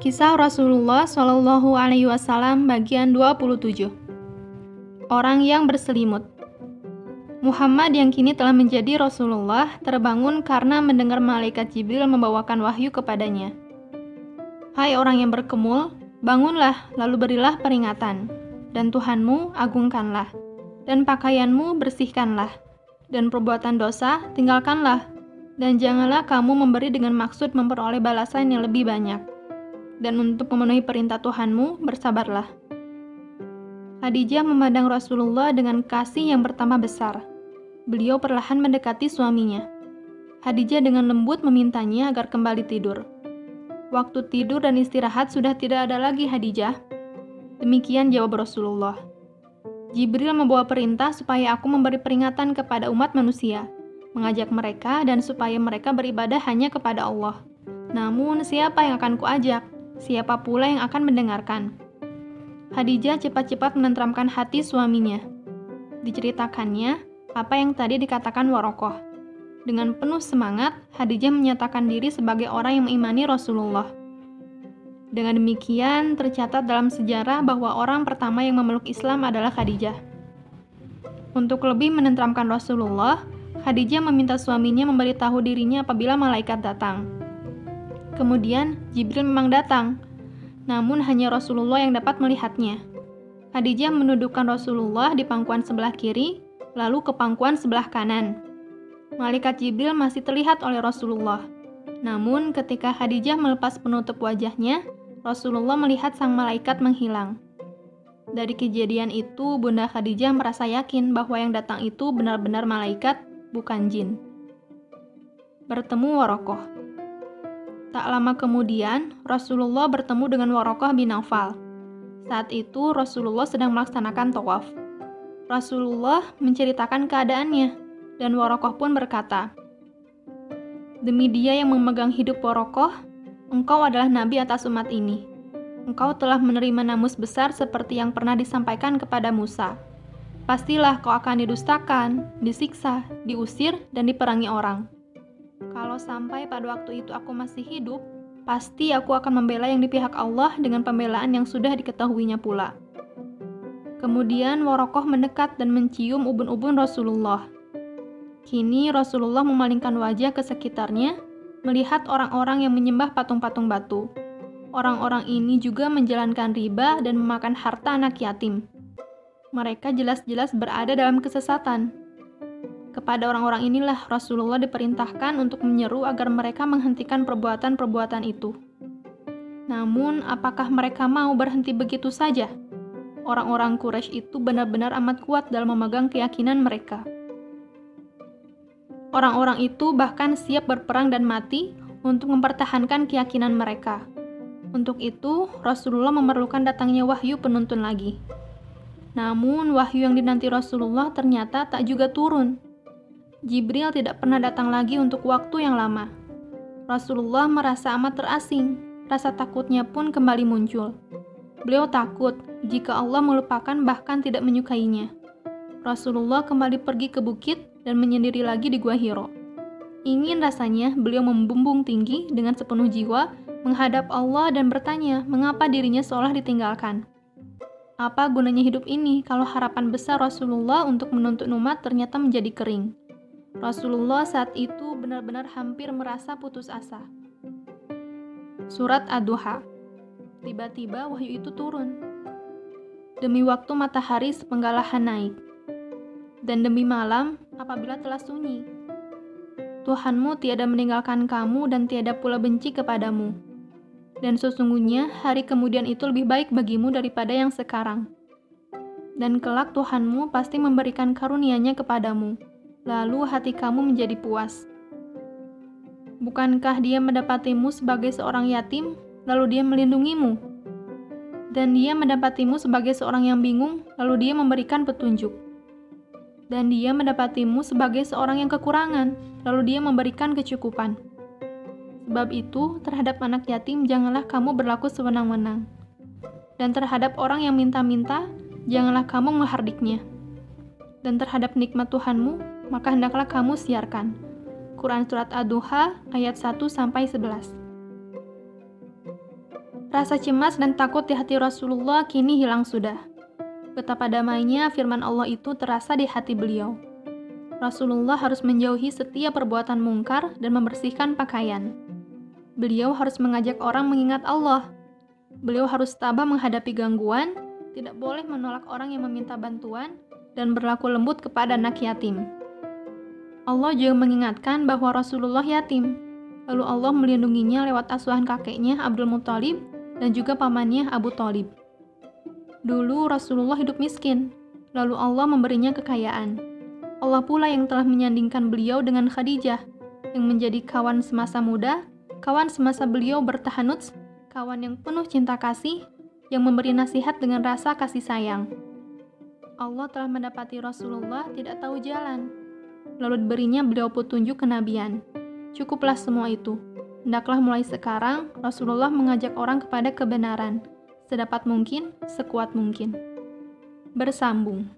Kisah Rasulullah Shallallahu Alaihi Wasallam bagian 27 Orang yang berselimut. Muhammad yang kini telah menjadi Rasulullah terbangun karena mendengar malaikat Jibril membawakan wahyu kepadanya. Hai orang yang berkemul, bangunlah lalu berilah peringatan, dan Tuhanmu agungkanlah, dan pakaianmu bersihkanlah, dan perbuatan dosa tinggalkanlah, dan janganlah kamu memberi dengan maksud memperoleh balasan yang lebih banyak dan untuk memenuhi perintah Tuhanmu, bersabarlah. Khadijah memandang Rasulullah dengan kasih yang bertambah besar. Beliau perlahan mendekati suaminya. Khadijah dengan lembut memintanya agar kembali tidur. Waktu tidur dan istirahat sudah tidak ada lagi Khadijah. Demikian jawab Rasulullah. Jibril membawa perintah supaya aku memberi peringatan kepada umat manusia, mengajak mereka dan supaya mereka beribadah hanya kepada Allah. Namun, siapa yang akan kuajak? Siapa pula yang akan mendengarkan? Khadijah cepat-cepat menenteramkan hati suaminya. Diceritakannya apa yang tadi dikatakan Warokoh. Dengan penuh semangat, Khadijah menyatakan diri sebagai orang yang mengimani Rasulullah. Dengan demikian, tercatat dalam sejarah bahwa orang pertama yang memeluk Islam adalah Khadijah. Untuk lebih menenteramkan Rasulullah, Khadijah meminta suaminya memberitahu dirinya apabila malaikat datang. Kemudian Jibril memang datang, namun hanya Rasulullah yang dapat melihatnya. Khadijah menundukkan Rasulullah di pangkuan sebelah kiri, lalu ke pangkuan sebelah kanan. Malaikat Jibril masih terlihat oleh Rasulullah. Namun ketika Khadijah melepas penutup wajahnya, Rasulullah melihat sang malaikat menghilang. Dari kejadian itu, Bunda Khadijah merasa yakin bahwa yang datang itu benar-benar malaikat, bukan jin. Bertemu Warokoh Tak lama kemudian, Rasulullah bertemu dengan Warokah bin Nawfal. Saat itu, Rasulullah sedang melaksanakan tawaf. Rasulullah menceritakan keadaannya, dan Warokoh pun berkata, Demi dia yang memegang hidup Warokoh, engkau adalah nabi atas umat ini. Engkau telah menerima namus besar seperti yang pernah disampaikan kepada Musa. Pastilah kau akan didustakan, disiksa, diusir, dan diperangi orang. Kalau sampai pada waktu itu aku masih hidup, pasti aku akan membela yang di pihak Allah dengan pembelaan yang sudah diketahuinya pula. Kemudian Warokoh mendekat dan mencium ubun-ubun Rasulullah. Kini Rasulullah memalingkan wajah ke sekitarnya, melihat orang-orang yang menyembah patung-patung batu. Orang-orang ini juga menjalankan riba dan memakan harta anak yatim. Mereka jelas-jelas berada dalam kesesatan. Kepada orang-orang inilah Rasulullah diperintahkan untuk menyeru agar mereka menghentikan perbuatan-perbuatan itu. Namun, apakah mereka mau berhenti begitu saja? Orang-orang Quraisy itu benar-benar amat kuat dalam memegang keyakinan mereka. Orang-orang itu bahkan siap berperang dan mati untuk mempertahankan keyakinan mereka. Untuk itu, Rasulullah memerlukan datangnya wahyu penuntun lagi. Namun, wahyu yang dinanti Rasulullah ternyata tak juga turun Jibril tidak pernah datang lagi untuk waktu yang lama. Rasulullah merasa amat terasing, rasa takutnya pun kembali muncul. Beliau takut jika Allah melupakan bahkan tidak menyukainya. Rasulullah kembali pergi ke bukit dan menyendiri lagi di Gua Hiro. Ingin rasanya beliau membumbung tinggi dengan sepenuh jiwa menghadap Allah dan bertanya mengapa dirinya seolah ditinggalkan. Apa gunanya hidup ini kalau harapan besar Rasulullah untuk menuntut umat ternyata menjadi kering? Rasulullah saat itu benar-benar hampir merasa putus asa. Surat Ad-Duha Tiba-tiba wahyu itu turun. Demi waktu matahari sepenggalahan naik. Dan demi malam apabila telah sunyi. Tuhanmu tiada meninggalkan kamu dan tiada pula benci kepadamu. Dan sesungguhnya hari kemudian itu lebih baik bagimu daripada yang sekarang. Dan kelak Tuhanmu pasti memberikan karunia-Nya kepadamu lalu hati kamu menjadi puas. Bukankah dia mendapatimu sebagai seorang yatim, lalu dia melindungimu? Dan dia mendapatimu sebagai seorang yang bingung, lalu dia memberikan petunjuk. Dan dia mendapatimu sebagai seorang yang kekurangan, lalu dia memberikan kecukupan. Sebab itu, terhadap anak yatim janganlah kamu berlaku sewenang-wenang. Dan terhadap orang yang minta-minta, janganlah kamu menghardiknya. Dan terhadap nikmat Tuhanmu, maka hendaklah kamu siarkan. Quran Surat Ad-Duha ayat 1 11. Rasa cemas dan takut di hati Rasulullah kini hilang sudah. Betapa damainya firman Allah itu terasa di hati beliau. Rasulullah harus menjauhi setiap perbuatan mungkar dan membersihkan pakaian. Beliau harus mengajak orang mengingat Allah. Beliau harus tabah menghadapi gangguan, tidak boleh menolak orang yang meminta bantuan, dan berlaku lembut kepada anak yatim. Allah juga mengingatkan bahwa Rasulullah yatim. Lalu Allah melindunginya lewat asuhan kakeknya Abdul Muthalib dan juga pamannya Abu Talib. Dulu Rasulullah hidup miskin, lalu Allah memberinya kekayaan. Allah pula yang telah menyandingkan beliau dengan Khadijah, yang menjadi kawan semasa muda, kawan semasa beliau bertahanuts, kawan yang penuh cinta kasih, yang memberi nasihat dengan rasa kasih sayang. Allah telah mendapati Rasulullah tidak tahu jalan, lalu diberinya beliau petunjuk kenabian. Cukuplah semua itu. Hendaklah mulai sekarang Rasulullah mengajak orang kepada kebenaran, sedapat mungkin, sekuat mungkin. Bersambung.